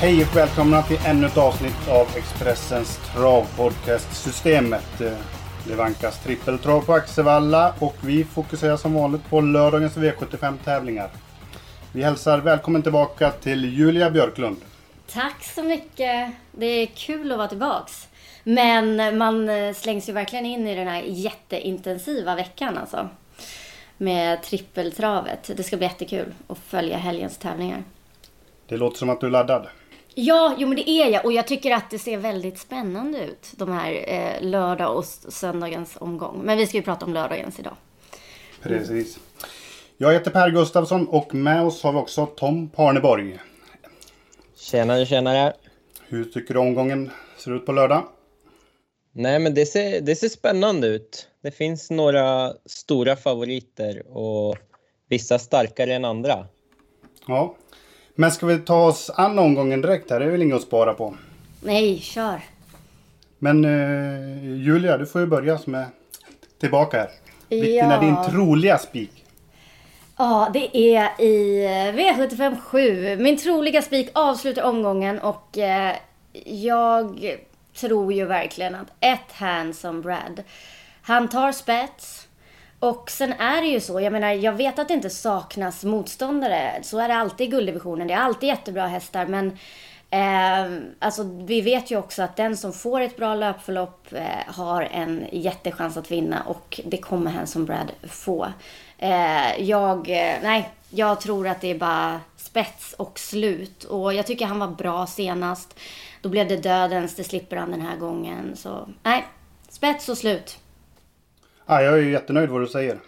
Hej och välkomna till ännu ett avsnitt av Expressens travpodcast-systemet. Eh, Det vankas trippeltrav på Axevalla och vi fokuserar som vanligt på lördagens V75-tävlingar. Vi hälsar välkommen tillbaka till Julia Björklund. Tack så mycket. Det är kul att vara tillbaks. Men man eh, slängs ju verkligen in i den här jätteintensiva veckan alltså. Med trippeltravet. Det ska bli jättekul att följa helgens tävlingar. Det låter som att du är laddad. Ja, jo men det är jag. Och jag tycker att det ser väldigt spännande ut. De här eh, lördag och söndagens omgång. Men vi ska ju prata om lördagens idag. Precis. Jag heter Per Gustafsson och med oss har vi också Tom Parneborg. Tjenare, tjenare. Hur tycker du omgången ser ut på lördag? Nej, men det ser, det ser spännande ut. Det finns några stora favoriter och vissa starkare än andra. Ja. Men ska vi ta oss an omgången direkt här? Det är väl inget att spara på. Nej, kör. Men eh, Julia, du får ju börja som är tillbaka här. Vilken är Ja. din troliga spik? Ja, det är i eh, V75 7. Min troliga spik avslutar omgången och eh, jag tror ju verkligen att ett handsome Brad, han tar spets. Och sen är det ju så, jag menar jag vet att det inte saknas motståndare. Så är det alltid i gulddivisionen. Det är alltid jättebra hästar men Eh, alltså, vi vet ju också att den som får ett bra löpförlopp eh, har en jättechans att vinna och det kommer Hanson Brad få. Eh, jag, eh, nej, jag tror att det är bara spets och slut. Och jag tycker han var bra senast. Då blev det dödens, det slipper han den här gången. Så nej, spets och slut. Ah, jag är ju jättenöjd vad du säger.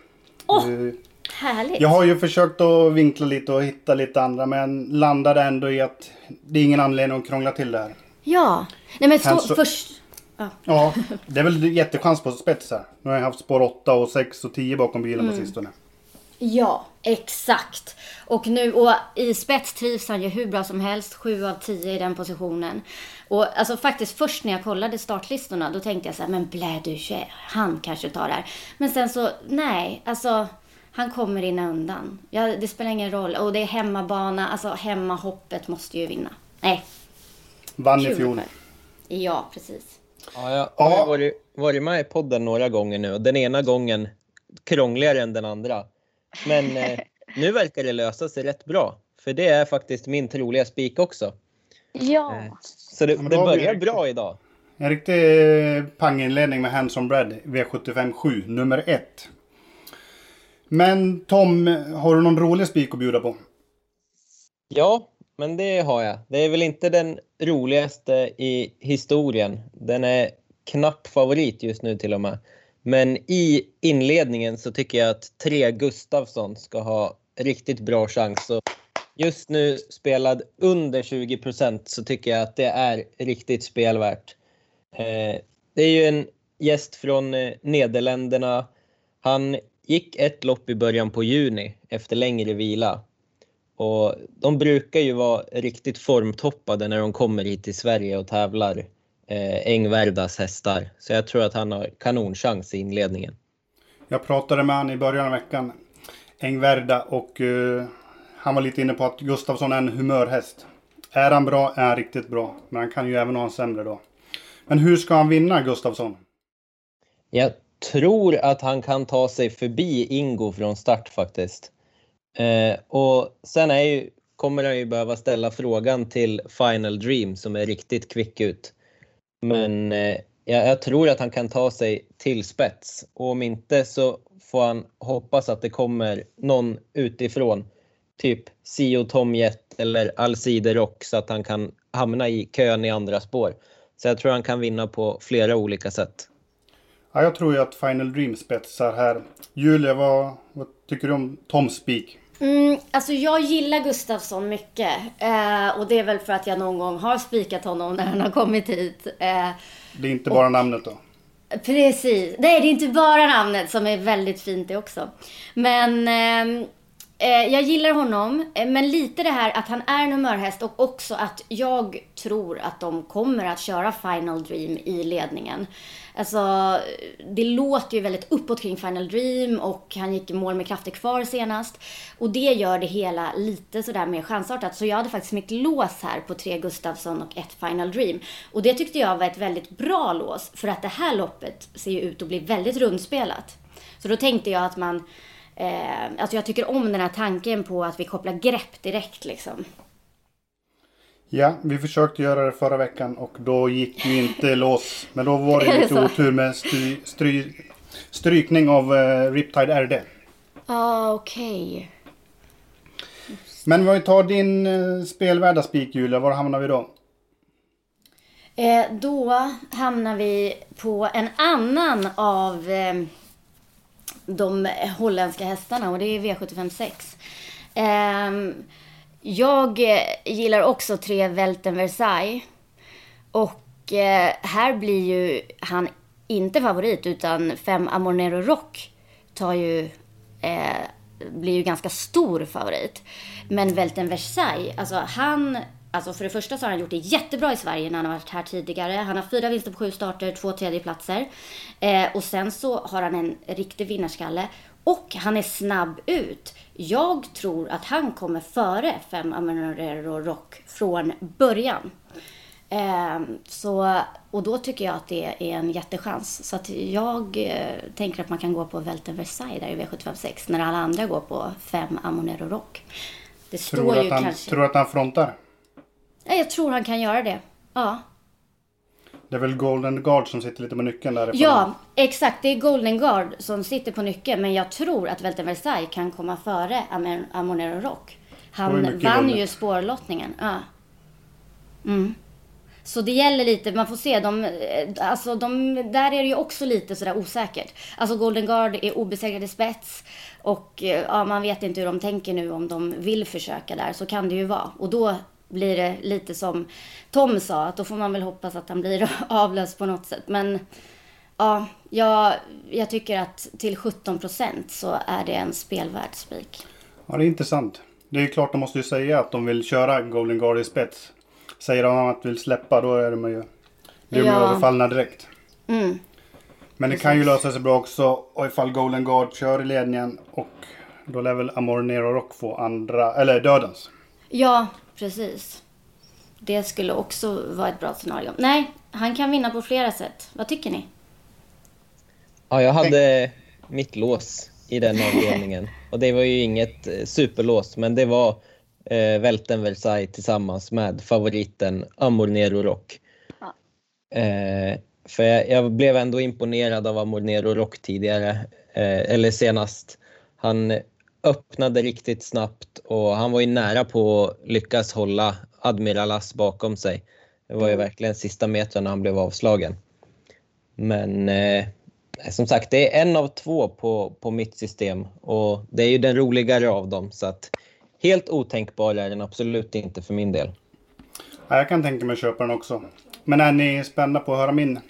Åh! Eh, Härligt. Jag har ju försökt att vinkla lite och hitta lite andra men landade ändå i att det är ingen anledning att krångla till det här. Ja. Nej men stå, Hanson- först... Ja. Ja, det är väl jättechans på spets här. Nu har jag haft spår 8 och 6 och 10 bakom bilen Mm. på sistone. Ja, exakt. Och nu, och i spets trivs han ju hur bra som helst. Sju av tio i den positionen. Och alltså faktiskt först när jag kollade startlistorna då tänkte jag så här, men blä du han kanske tar det här. Men sen så, nej, alltså han kommer rinna undan. Ja, det spelar ingen roll. Och det är hemmabana, alltså hemmahoppet måste ju vinna. Nej, Vann i fjol. Ja, precis. Ja, jag Ja. har ju varit, varit med i podden några gånger nu och den ena gången krångligare än den andra. Men eh, nu verkar det lösa sig rätt bra. För det är faktiskt min troliga spik också. Ja. Eh, Så det, det börjar bra idag. En riktig eh, panginledning med Hanson Brad V75 7, nummer 1. Men Tom, har du någon rolig spik att bjuda på? Ja, men det har jag. Det är väl inte den roligaste i historien. Den är knapp favorit just nu till och med. Men i inledningen så tycker jag att tre Gustafsson ska ha riktigt bra chans. Så just nu spelad under 20 procent så tycker jag att det är riktigt spelvärt. Eh, det är ju en gäst från eh, Nederländerna. Han gick ett lopp i början på juni efter längre vila. Och de brukar ju vara riktigt formtoppade när de kommer hit till Sverige och tävlar eh, Engvärdas hästar. Så jag tror att han har kanonchans i inledningen. Jag pratade med han i början av veckan. Engvärda och eh, han var lite inne på att Gustafsson är en humörhäst. Är han bra är han riktigt bra. Men han kan ju även ha en sämre dag. Men hur ska han vinna Gustafsson? Jag tror att han kan ta sig förbi Ingo från start faktiskt. Eh, och sen är ju, kommer han ju behöva ställa frågan till Final Dream som är riktigt kvick ut. Men eh, jag, jag tror att han kan ta sig till spets och om inte så får han hoppas att det kommer någon utifrån. Typ Sio Tomjet eller Alcide Rock så att han kan hamna i kön i andra spår. Så jag tror han kan vinna på flera olika sätt. Ja, jag tror ju att Final Dream spetsar här. Julia, vad, vad tycker du om Tom Speak? Mm, alltså jag gillar Gustafsson mycket. Eh, och det är väl för att jag någon gång har spikat honom när han har kommit hit. Eh, Det är inte bara namnet då. Precis. Nej, det är inte bara namnet som är väldigt fint det också. Men eh, Eh, jag gillar honom. eh, Men lite det här att han är en humörhäst och också att jag tror att de kommer att köra Final Dream i ledningen. Alltså, det låter ju väldigt uppåt kring Final Dream och han gick i mål med krafter kvar senast. Och det gör det hela lite sådär mer chansartat. Så jag hade faktiskt mitt lås här på tre Gustafsson och ett Final Dream. Och det tyckte jag var ett väldigt bra lås för att det här loppet ser ju ut att bli väldigt rundspelat. Så då tänkte jag att man Eh, alltså jag tycker om den här tanken på att vi kopplar grepp direkt liksom. Ja, vi försökte göra det förra veckan och då gick ju inte lås. Men då var det lite otur med stry, stry, strykning av uh, Riptide RD. Ja, ah, okej. Men vad vi tar din uh, spelvärda spik Julia, var hamnar vi då? Eh, då hamnar vi på en annan av eh, de holländska hästarna och det är V756. Eh, jag gillar också tre Welten Versailles. Och eh, här blir ju han inte favorit utan fem Amornero Rock tar ju, eh, blir ju ganska stor favorit. Men Welten Versailles, alltså han Alltså för det första så har han gjort det jättebra i Sverige när han har varit här tidigare. Han har fyra vinster på sju starter, två tredjeplatser. Eh, och sen så har han en riktig vinnarskalle. Och han är snabb ut. Jag tror att han kommer före fem Amanero Rock från början. Eh, så, och då tycker jag att det är en jättechans. Så att jag eh, tänker att man kan gå på Welten Versailles där i V756 när alla andra går på fem Amonero Rock. Det Tror ju att han, kanske... tror du att han frontar? Ja, jag tror han kan göra det. Ja. Det är väl Golden Guard som sitter lite med nyckeln där. Ja, exakt. Det är Golden Guard som sitter på nyckeln. Men jag tror att Welten Versailles kan komma före Amonero Rock. Han vann ju spårlottningen. Ja. Mm. Så det gäller lite, man får se, de, eh, alltså de, där är det ju också lite sådär osäkert. Alltså Golden Guard är obesegrade spets och eh, ja, man vet inte hur de tänker nu om de vill försöka där, så kan det ju vara. Och då blir det lite som Tom sa, att då får man väl hoppas att han blir avlöst på något sätt. Men ja, jag, jag tycker att till 17 procent så är det en spelvärd spik. Ja, det är intressant. Det är ju klart de måste ju säga att de vill köra Golden Guard i spets. Säger de att de vill släppa då är de ju, blir de Ja. överfallna direkt. Mm. Men det kan ju lösa sig bra också och ifall Golden Guard kör i ledningen och då lär väl Amor Nero Rock få andra, eller dödens. Ja, precis. Det skulle också vara ett bra scenario. Nej, han kan vinna på flera sätt. Vad tycker ni? Ja, jag hade mitt lås i den avdelningen. Och det var ju inget eh, superlås, men det var eh, Welten Versailles tillsammans med favoriten Amor Nero Rock. Ja. Eh, för jag, jag blev ändå imponerad av Amor Nero Rock tidigare, eh, eller senast. Han öppnade riktigt snabbt och han var ju nära på att lyckas hålla Admiral As bakom sig. Det var ju verkligen sista metrarna han blev avslagen. Men eh, som sagt, det är en av två på, på mitt system och det är ju den roligare av dem. Så att helt otänkbar är den absolut inte för min del. Ja, jag kan tänka mig att köpa den också. Men är ni spända på att höra min?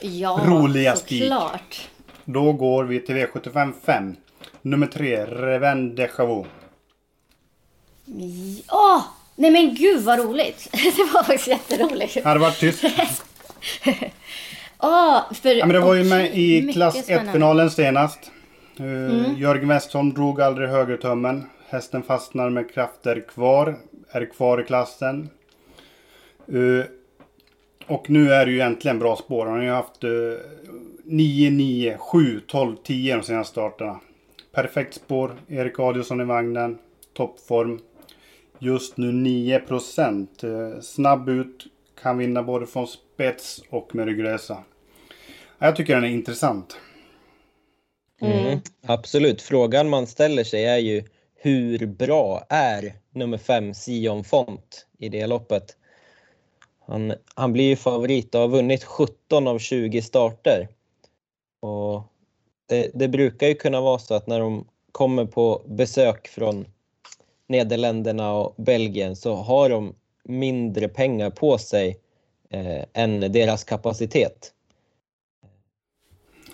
Ja, Roliga spik. såklart. Då går vi till V75 5. Nummer 3, Reven Deja Vu. Åh! nej men gud vad roligt. Det var faktiskt jätteroligt. Hade varit tyst. Åh, för, Ja, men det var ju med i klass spännande. 1-finalen senast. Uh, Jörgen Westholm drog aldrig högertummen. Hästen fastnar med krafter kvar. Är kvar i klassen. Uh, och nu är det ju äntligen bra spår. Han har ju haft uh, 9, 9, 7, 12, 10 de senaste starterna. Perfekt spår. Erik Adielsson i vagnen. Toppform. Just nu 9 procent. Uh, snabb ut. Kan vinna både från spets och med ryggresa. Ja, Jag tycker den är intressant. Mm. Absolut. Frågan man ställer sig är ju hur bra är nummer fem Sion Font i det loppet? Han, han blir ju favorit och har vunnit 17 av 20 starter. Och det, det brukar ju kunna vara så att när de kommer på besök från Nederländerna och Belgien så har de mindre pengar på sig eh, än deras kapacitet.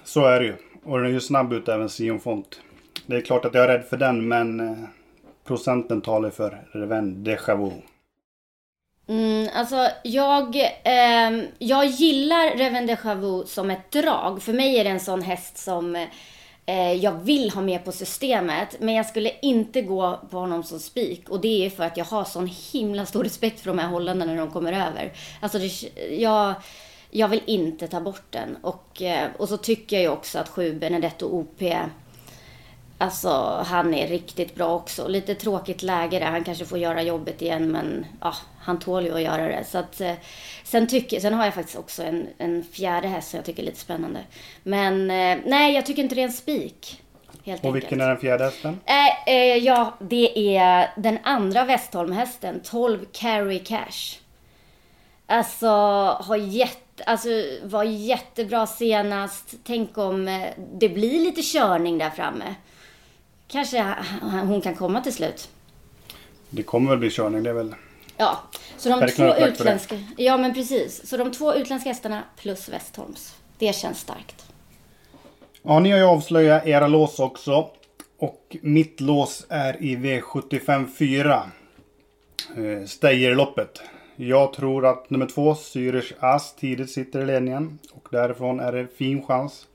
Så är det ju. Och den är ju snabb ut även Sion Font. Det är klart att jag är rädd för den men eh, procenten talar för Reven Deja Vu. Mm, alltså jag, eh, jag gillar Reven de Chavou som ett drag. För mig är det en sån häst som eh, jag vill ha med på systemet. Men jag skulle inte gå på honom som spik. Och det är för att jag har sån himla stor respekt för de här holländarna när de kommer över. Alltså det, jag, jag vill inte ta bort den. Och, eh, och så tycker jag ju också att 7 Benedetto OP Alltså han är riktigt bra också. Lite tråkigt läge där. Han kanske får göra jobbet igen men ja, han tål ju att göra det. Så att, eh, sen, tycker, sen har jag faktiskt också en, en fjärde häst som jag tycker är lite spännande. Men eh, nej, jag tycker inte det är en spik. Helt och vilken är den fjärde hästen? Eh, eh, ja, det är den andra Westholm-hästen. 12 Carry Cash. Alltså, har jätte, alltså, var jättebra senast. Tänk om det blir lite körning där framme kanske hon kan komma till slut. Det kommer väl bli körning, det är väl... Ja, så de två utländska... Ja, men precis. Så de två utländska hästarna plus Westholms. Det känns starkt. Ja, ni har ju avslöjat era lås också. Och mitt lås är i V75 4. Eh, Steijerloppet. Jag tror att nummer två, Zürich As, tidigt sitter i ledningen. Och därifrån är det fin chans.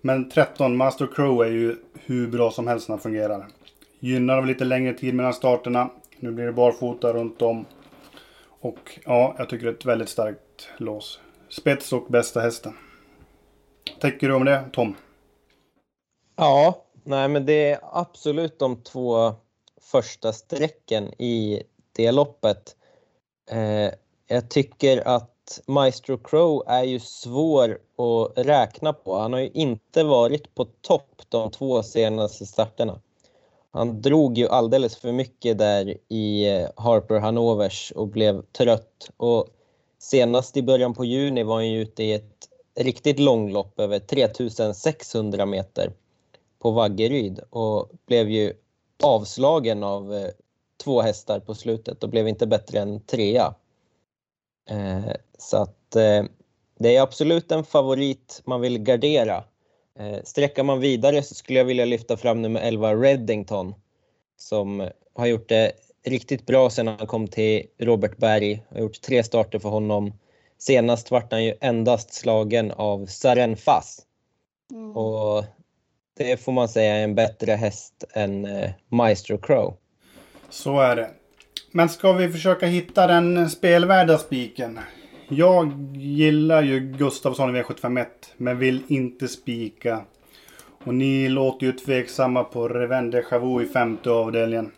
Men 13, Master Crow är ju hur bra som helst när den fungerar. Gynnar av lite längre tid mellan starterna. Nu blir det barfota runt om. Och ja, jag tycker det är ett väldigt starkt lås. Spets och bästa hästen. Tänker du om det, Tom? Ja, nej men det är absolut de två första strecken i det loppet. Eh, jag tycker att Maestro Crow är ju svår att räkna på. Han har ju inte varit på topp de två senaste starterna. Han drog ju alldeles för mycket där i eh, Harper Hanovers och blev trött. Och senast i början på juni var han ju ute i ett riktigt långlopp över 3600 meter på Vaggeryd och blev ju avslagen av eh, två hästar på slutet och blev inte bättre än trea. Eh, så att det är absolut en favorit man vill gardera. Eh, sträcker man vidare så skulle jag vilja lyfta fram nummer 11 Reddington som har gjort det riktigt bra sedan han kom till Robert Berg. Har gjort tre starter för honom. Senast vart han ju endast slagen av Saren Fass. Mm. Och det får man säga är en bättre häst än eh, Maestro Crow. Så är det. Men ska vi försöka hitta den spelvärda spiken? Jag gillar ju Gustavsson i V751 men vill inte spika. Och ni låter ju tveksamma på Revende Chavou i femte avdelningen.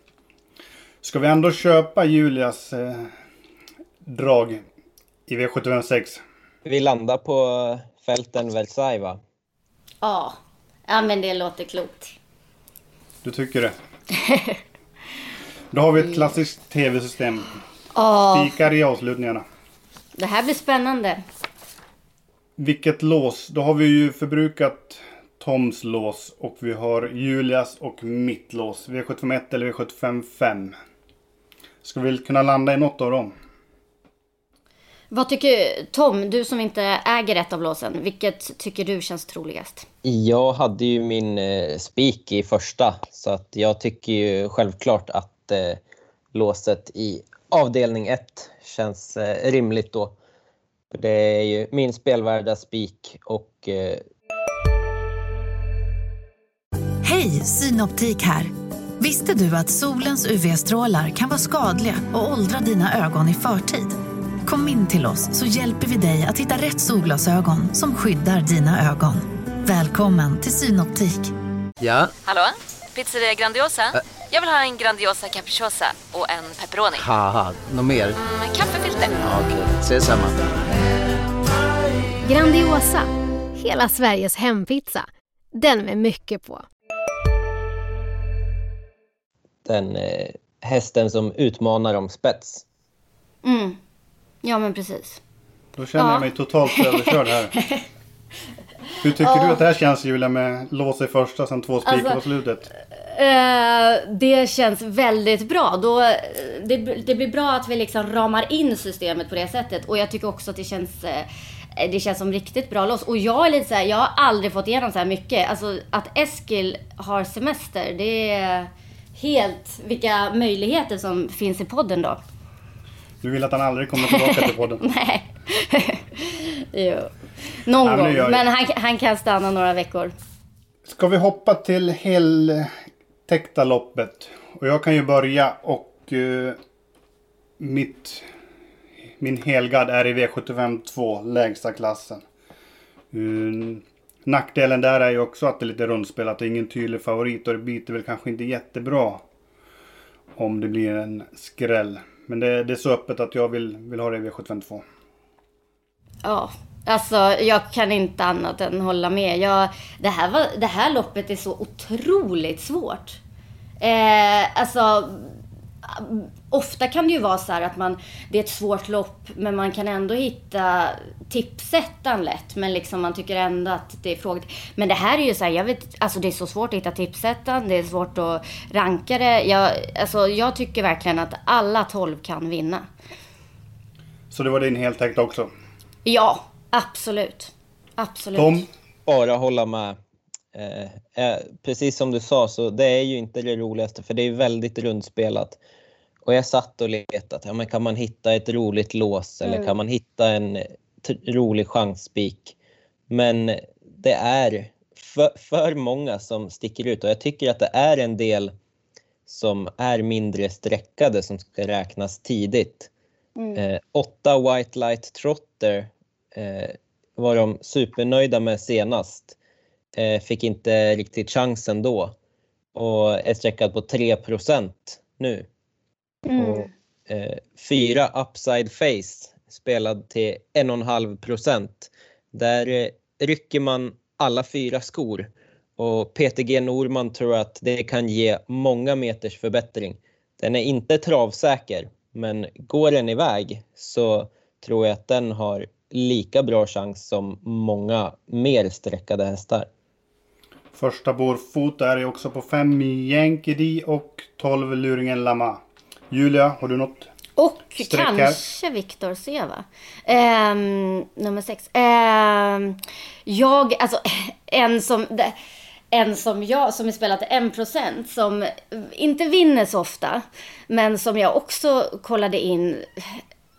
Ska vi ändå köpa Julias eh, drag i V756? Vi landar på fälten Versailles va? Ja. Ja men det låter klokt. Du tycker det? Då har vi ett klassiskt tv-system. Oh. Spikar i avslutningarna. Det här blir spännande. Vilket lås? Då har vi ju förbrukat Toms lås och vi har Julias och mitt lås. V751 eller V755. Ska vi kunna landa i något av dem? Vad tycker Tom, du som inte äger ett av låsen, vilket tycker du känns troligast? Jag hade ju min eh, spik i första så att jag tycker ju självklart att eh, låset i avdelning 1 känns eh, rimligt då. För det är ju min spelvärda spik och... Eh... Hej, Synoptik här! Visste du att solens UV-strålar kan vara skadliga och åldra dina ögon i förtid? Kom in till oss så hjälper vi dig att hitta rätt solglasögon som skyddar dina ögon. Välkommen till Synoptik. Ja? Hallå? Pizzeria Grandiosa? Ä Jag vill ha en Grandiosa capriciosa och en pepperoni. något mer? Mm, kaffefilter. Ja, Okej, okay. ses samma. Grandiosa, hela Sveriges hempizza. Den med mycket på. Den eh, hästen som utmanar om spets. Mm. Ja, men precis. Då känner ja. jag mig totalt överkörd här. Hur tycker du att det här känns Julia med lås i första sen två spikar Alltså, på slutet? Eh, det känns väldigt bra. Då, det, det blir bra att vi liksom ramar in systemet på det sättet. Och jag tycker också att det känns, eh, det känns som riktigt bra lås. Och jag är lite så här, jag har aldrig fått igenom så här mycket. Alltså att Eskil har semester, det är helt vilka möjligheter som finns i podden då. Du vill att han aldrig kommer tillbaka till podden? Nej. jo. Någon Ja, men gång. jag. Men han, han kan stanna några veckor. Ska vi hoppa till heltäckta loppet? Och jag kan ju börja och eh, mitt, min helgard är i V75 2, lägsta klassen. Mm, nackdelen där är ju också att det är lite rundspel, att det är ingen tydlig favorit och det biter väl kanske inte jättebra om det blir en skräll. Men det, det är så öppet att jag vill, vill ha det i V75 2. Ja, alltså jag kan inte annat än hålla med. Jag, det, här var, det här loppet är så otroligt svårt. Eh, alltså, ofta kan det ju vara så här att man, det är ett svårt lopp, men man kan ändå hitta tipsettan lätt. Men liksom man tycker ändå att det är frågor. Men det här är ju så här, jag vet, alltså det är så svårt att hitta tipsettan, det är svårt att ranka det. Jag, alltså, jag tycker verkligen att alla 12 kan vinna. Så det var din heltäckta också. Ja, absolut. Absolut. Tom? bara hålla med. Eh, eh, precis som du sa, så det är ju inte det roligaste för det är väldigt rundspelat. Och jag satt och letat, ja, men kan man hitta ett roligt lås eller kan man hitta en rolig chansspik? Men det är för, för många som sticker ut och jag tycker att det är en del som är mindre streckade som ska räknas tidigt. Eh, åtta White Light Trotter var de supernöjda med senast. Eh, fick inte riktigt chansen då och är streckad på 3% nu. Och, eh, fyra Upside Face spelad till 1,5 procent. Där eh, rycker man alla fyra skor och PTG Norman tror att det kan ge många meters förbättring. Den är inte travsäker, men går den iväg så tror jag att den har lika bra chans som många mer streckade hästar. Första Borfot är ju också på 5 Yankee D och 12 Luringen Lama. Julia, har du något? Och Streck här. kanske Viktor Seva. Ehm, nummer sex. Ehm, jag, alltså en som, en som jag, som är spelat 1% som inte vinner så ofta. Men som jag också kollade in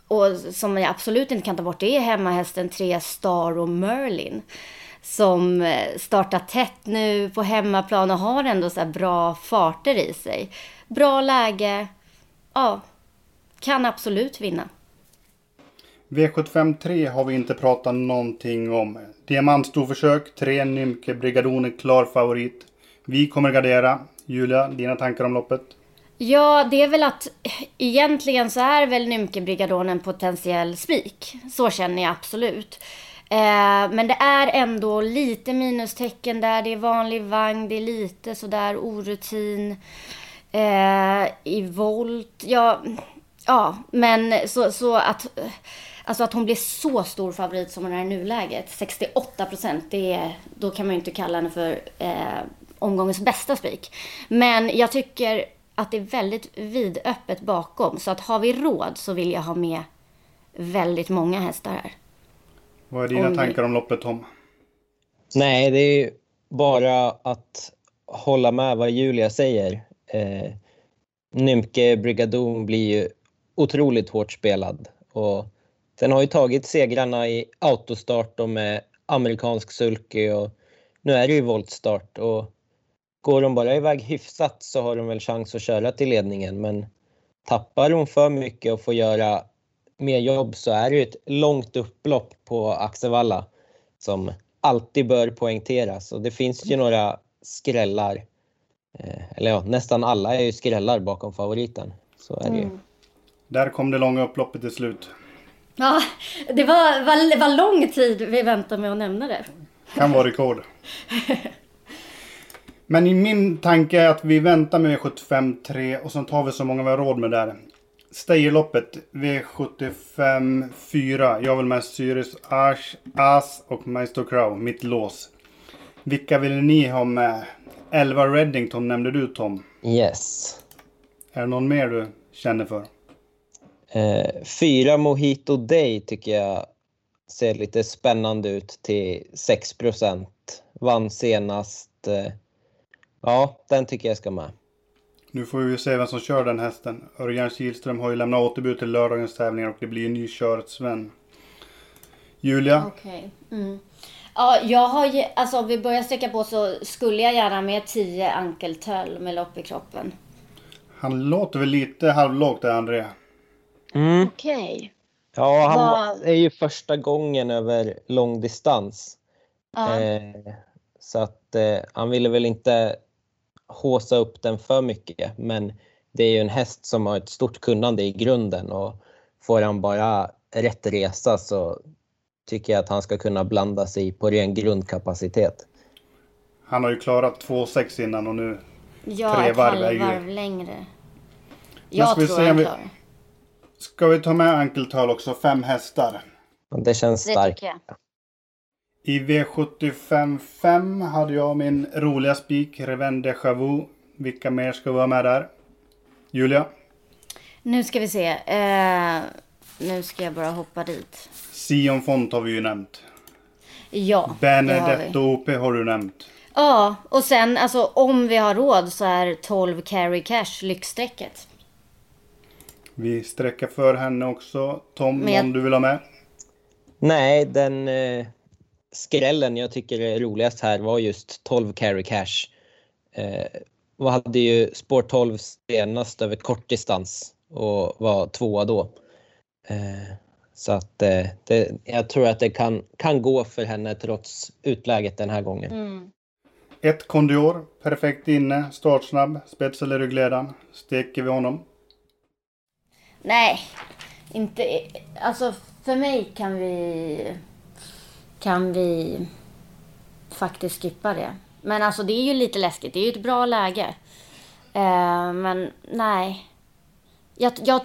och som jag absolut inte kan ta bort, det är hemmahästen 3 Star och Merlin. Som eh, startar tätt nu på hemmaplan och har ändå så här bra farter i sig. Bra läge. Ja, kan absolut vinna. V75 3 har vi inte pratat någonting om. Diamantstorförsök, 3 Nymke Brigadone, klar favorit. Vi kommer gardera. Julia, dina tankar om loppet? Ja, det är väl att egentligen så är väl Nymkebrigadon en potentiell spik. Så känner jag absolut. Eh, men det är ändå lite minustecken där. Det är vanlig vagn, det är lite sådär orutin. Eh, I volt, ja, ja, men så, så att, alltså att hon blir så stor favorit som hon är i nuläget, 68 procent, det är, då kan man ju inte kalla henne för eh, omgångens bästa spik. Men jag tycker att det är väldigt vidöppet bakom, så att har vi råd så vill jag ha med väldigt många hästar här. Vad är dina Om- tankar om loppet Tom? Nej, det är ju bara att hålla med vad Julia säger. Eh, Nymke Brigadoon blir ju otroligt hårt spelad och den har ju tagit segrarna i autostart och med amerikansk sulky och nu är det ju voltstart och går de bara iväg hyfsat så har de väl chans att köra till ledningen men tappar hon för mycket och får göra mer jobb så är det ju ett långt upplopp på Axevalla som alltid bör poängteras och det finns ju några skrällar. Eh, Eller ja, nästan alla är ju skrällar bakom favoriten. Så är det ju. Där kom det långa upploppet till slut. Ja, det var, var, var lång tid vi väntade med att nämna det. Kan vara rekord. Men i min tanke är att vi väntar med V75 3 och sen tar vi så många vi har råd med där. Stayerloppet V75 4. Jag vill med Sirius Ash, As och Maestro Crow. Mitt lås. Vilka vill ni ha med? 11 Reddington nämnde du Tom. Yes. Är det någon mer du känner för? Eh, fyra Mojito Day tycker jag ser lite spännande ut till 6 Vann senast. Eh, ja, den tycker jag ska med. Nu får vi se vem som kör den hästen. Örjan Kihlström har ju lämnat återbud till lördagens tävlingar och det blir ju ny Sven. Julia? Okej. Okay. Mm. Ja, jag har ju, alltså om vi börjar sträcka på så skulle jag gärna med 10 ankeltöll med lopp i kroppen. Han låter väl lite halvlågt där, André? Mm. Okej. Okay. Ja, han Var... är ju första gången över långdistans. Ja. Eh, så att eh, han ville väl inte håsa upp den för mycket. Men det är ju en häst som har ett stort kunnande i grunden och får han bara rätt resa så tycker jag att han ska kunna blanda sig på ren grundkapacitet. Han har ju klarat 2,6 innan och nu ja, tre varv är ju... varv längre. Jag tror han klarar. Ska vi ta med ankeltal också? Fem hästar. Det känns starkt. I V75 5 hade jag min roliga spik, Reven Deja Vu. Vilka mer ska vara med där? Julia? Nu ska vi se. Eh, nu ska jag bara hoppa dit. Sion Font har vi ju nämnt. Ja, Benedetto OP har du nämnt. Ja, och sen alltså om vi har råd så är 12 carry cash lyxstrecket. Vi sträcker för henne också. Tom, jag... någon du vill ha med? Nej, den eh, skrällen jag tycker är roligast här var just 12 carry cash. Eh, och hade ju spår 12 senast över kortdistans och var tvåa då. Eh, så att eh, det, jag tror att det kan, kan gå för henne trots utläget den här gången. Mm. Ett Kondior, perfekt inne, startsnabb, spets eller ryggledaren. Steker vi honom? Nej, inte... Alltså för mig kan vi... Kan vi faktiskt skippa det. Men alltså det är ju lite läskigt. Det är ju ett bra läge. Eh, men nej. Jag, jag...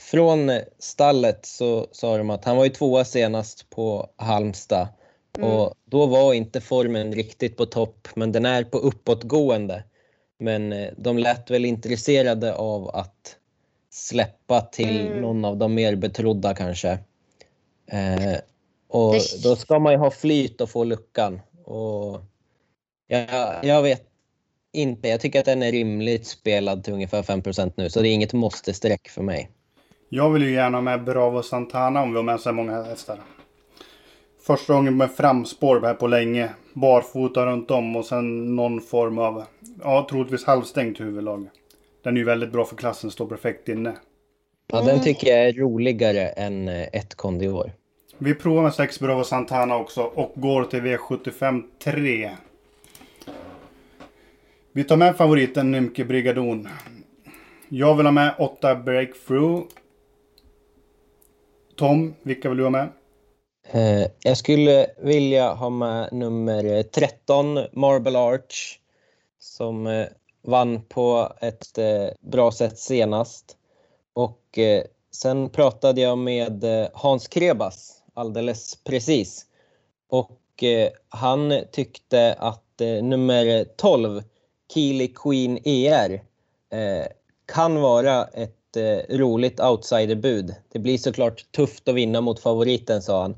Från stallet så sa de att han var ju tvåa senast på Halmstad. Mm. Och då var inte formen riktigt på topp, men den är på uppåtgående. Men eh, de lät väl intresserade av att släppa till mm. någon av de mer betrodda kanske. Eh, och då ska man ju ha flyt och få luckan. Och jag, jag vet inte. Jag tycker att den är rimligt spelad till ungefär 5% nu, så det är inget måste-streck för mig. Jag vill ju gärna med Bravo Santana om vi har med så många hästar. Första gången med framspår här på länge. Barfota runt om och sen någon form av, ja troligtvis halvstängt huvudlag. Den är ju väldigt bra för klassen, står perfekt inne. Ja, den tycker jag är roligare än eh, ett Kondior. Vi provar med 6 Bravo Santana också och går till V75 3. Vi tar med favoriten Nymke Brigadon. Jag vill ha med 8 Breakthrough. Tom, vilka vill du ha med? Eh, jag skulle vilja ha med nummer 13, Marble Arch. Som eh, vann på ett eh, bra sätt senast. Och sen pratade jag med Hans Krebas alldeles precis. Och eh, han tyckte att eh, nummer 12, Keely Queen ER, eh, kan vara ett eh, roligt outsiderbud. Det blir såklart tufft att vinna mot favoriten, sa han.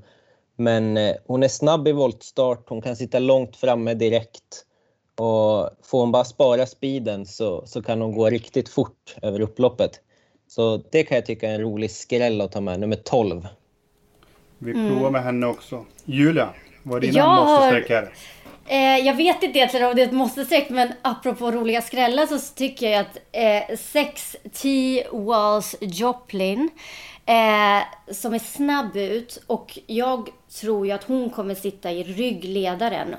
Men eh, hon är snabb i voltstart, hon kan sitta långt framme direkt. Och får hon bara spara speeden så, så kan hon gå riktigt fort över upploppet. Så det kan jag tycka är en rolig skräll att ta med, nummer 12. Vi provar mm. med henne också. Julia, vad är dina jag måste-streck här? Eh, jag vet inte egentligen om det är ett måste-streck, men apropå roliga skrällar så tycker jag att eh, 6 T Walls Joplin eh, som är snabb ut och jag tror ju att hon kommer sitta i ryggledaren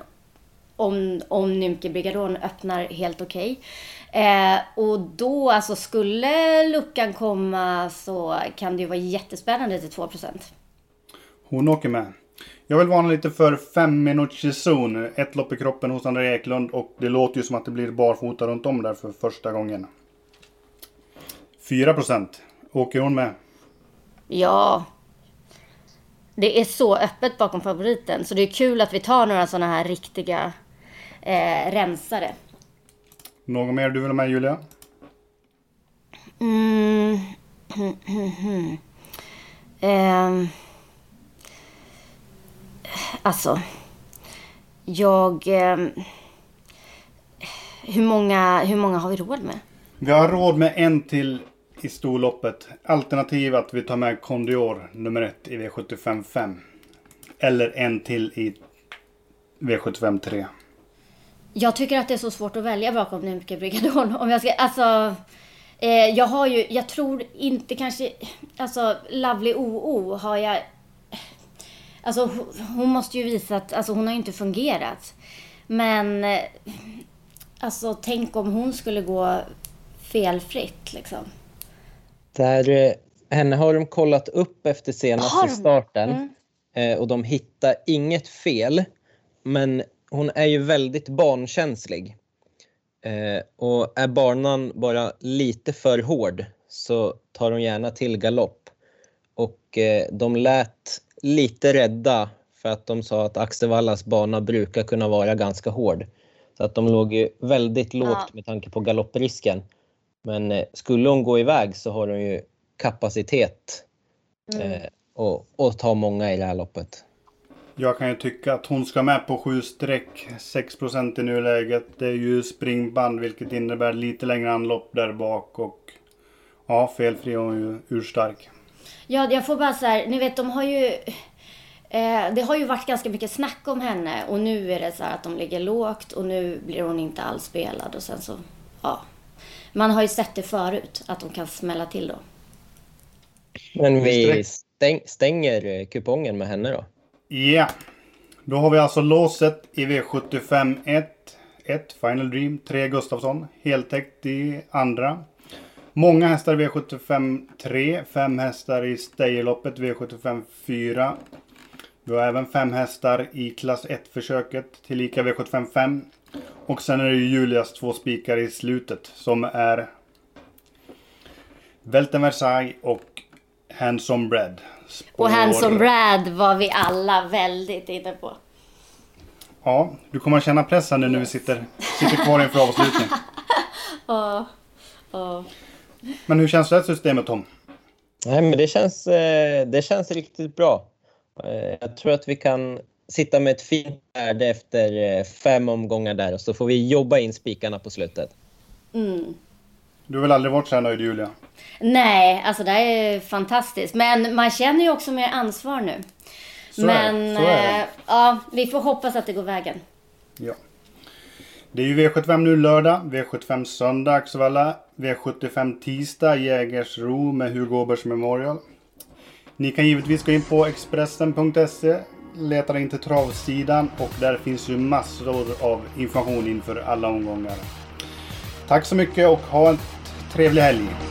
om, om Nymke Brigadon öppnar helt okej. Okay. Eh, och då, alltså skulle luckan komma så kan det ju vara jättespännande till 2 Hon åker med. Jag vill varna lite för fem minuters zon. Ett lopp i kroppen hos André Eklund och det låter ju som att det blir barfota runt om där för första gången. 4% Åker hon med? Ja. Det är så öppet bakom favoriten. Så det är kul att vi tar några sådana här riktiga eh, rensare. Något mer du vill ha med Julia? Mm. Ehm. Alltså. Jag... ehm, hur, många, hur många har vi råd med? Vi har råd med en till i storloppet. Alternativ att vi tar med Condior nummer ett i V75 5. Eller en till i V75 3. Jag tycker att det är så svårt att välja bakom Nymke Brigadon. Om jag ska, alltså, eh, jag har ju, jag tror inte kanske, alltså Lovely OO har jag, alltså hon- måste ju visa att, alltså hon har ju inte fungerat. Men, eh, alltså tänk om hon skulle gå felfritt liksom. Där, eh, henne har de kollat upp efter senaste starten eh, och de hittar inget fel. Men hon är ju väldigt barnkänslig. Och är banan bara lite för hård så tar hon gärna till galopp. Och de lät lite rädda för att de sa att Axevallas bana brukar kunna vara ganska hård. Så att de låg ju väldigt lågt Ja. med tanke på galopprisken. Men eh, skulle hon gå iväg så har hon ju kapacitet eh, och, och ta många i det här loppet. Jag kan ju tycka att hon ska med på 7 streck. 6% i nuläget. Det är ju springband vilket innebär lite längre anlopp där bak. Och ja, felfri är hon ju urstark. Ja, jag får bara så här, ni vet de har ju... Eh, det har ju varit ganska mycket snack om henne och nu är det så här att de ligger lågt och nu blir hon inte alls spelad och sen så, ja. Man har ju sett det förut, att de kan smälla till då. Men vi stäng, stänger eh, kupongen med henne då. Ja. Då har vi alltså låset i V75 1. 1 Final Dream. 3 Gustafsson. Heltäckt i andra. Många hästar i V75 3. 5 hästar i Stayerloppet V75 4. Vi har även 5 hästar i klass 1-försöket tillika V75 5. Och sen är det ju Julias två spikar i slutet som är Velten Versailles och Handsome Bread. Och Handsome Spår- Brad var vi alla väldigt inne på. Ja, du kommer att känna pressen nu när vi sitter, sitter kvar inför avslutning. Ja, ja. Men hur känns det här systemet Tom? Nej, men det känns, eh, det känns riktigt bra. Eh, Jag tror att vi kan sitta med ett fint värde efter eh, fem omgångar där och så får vi jobba in spikarna på slutet. Mm. Du har väl aldrig varit så här nöjd Julia? Nej, alltså det här är fantastiskt. Men man känner ju också mer ansvar nu. Så är det, Men så är det. eh, ja, vi får hoppas att det går vägen. Ja. Det är ju V75 nu lördag, V75 söndag Axevalla, V75 tisdag Jägersro med Hugo Åbergs Memorial. Ni kan givetvis gå in på Expressen.se, leta in till travsidan och där finns ju massor av information inför alla omgångar. Tack så mycket och ha en trevlig helg!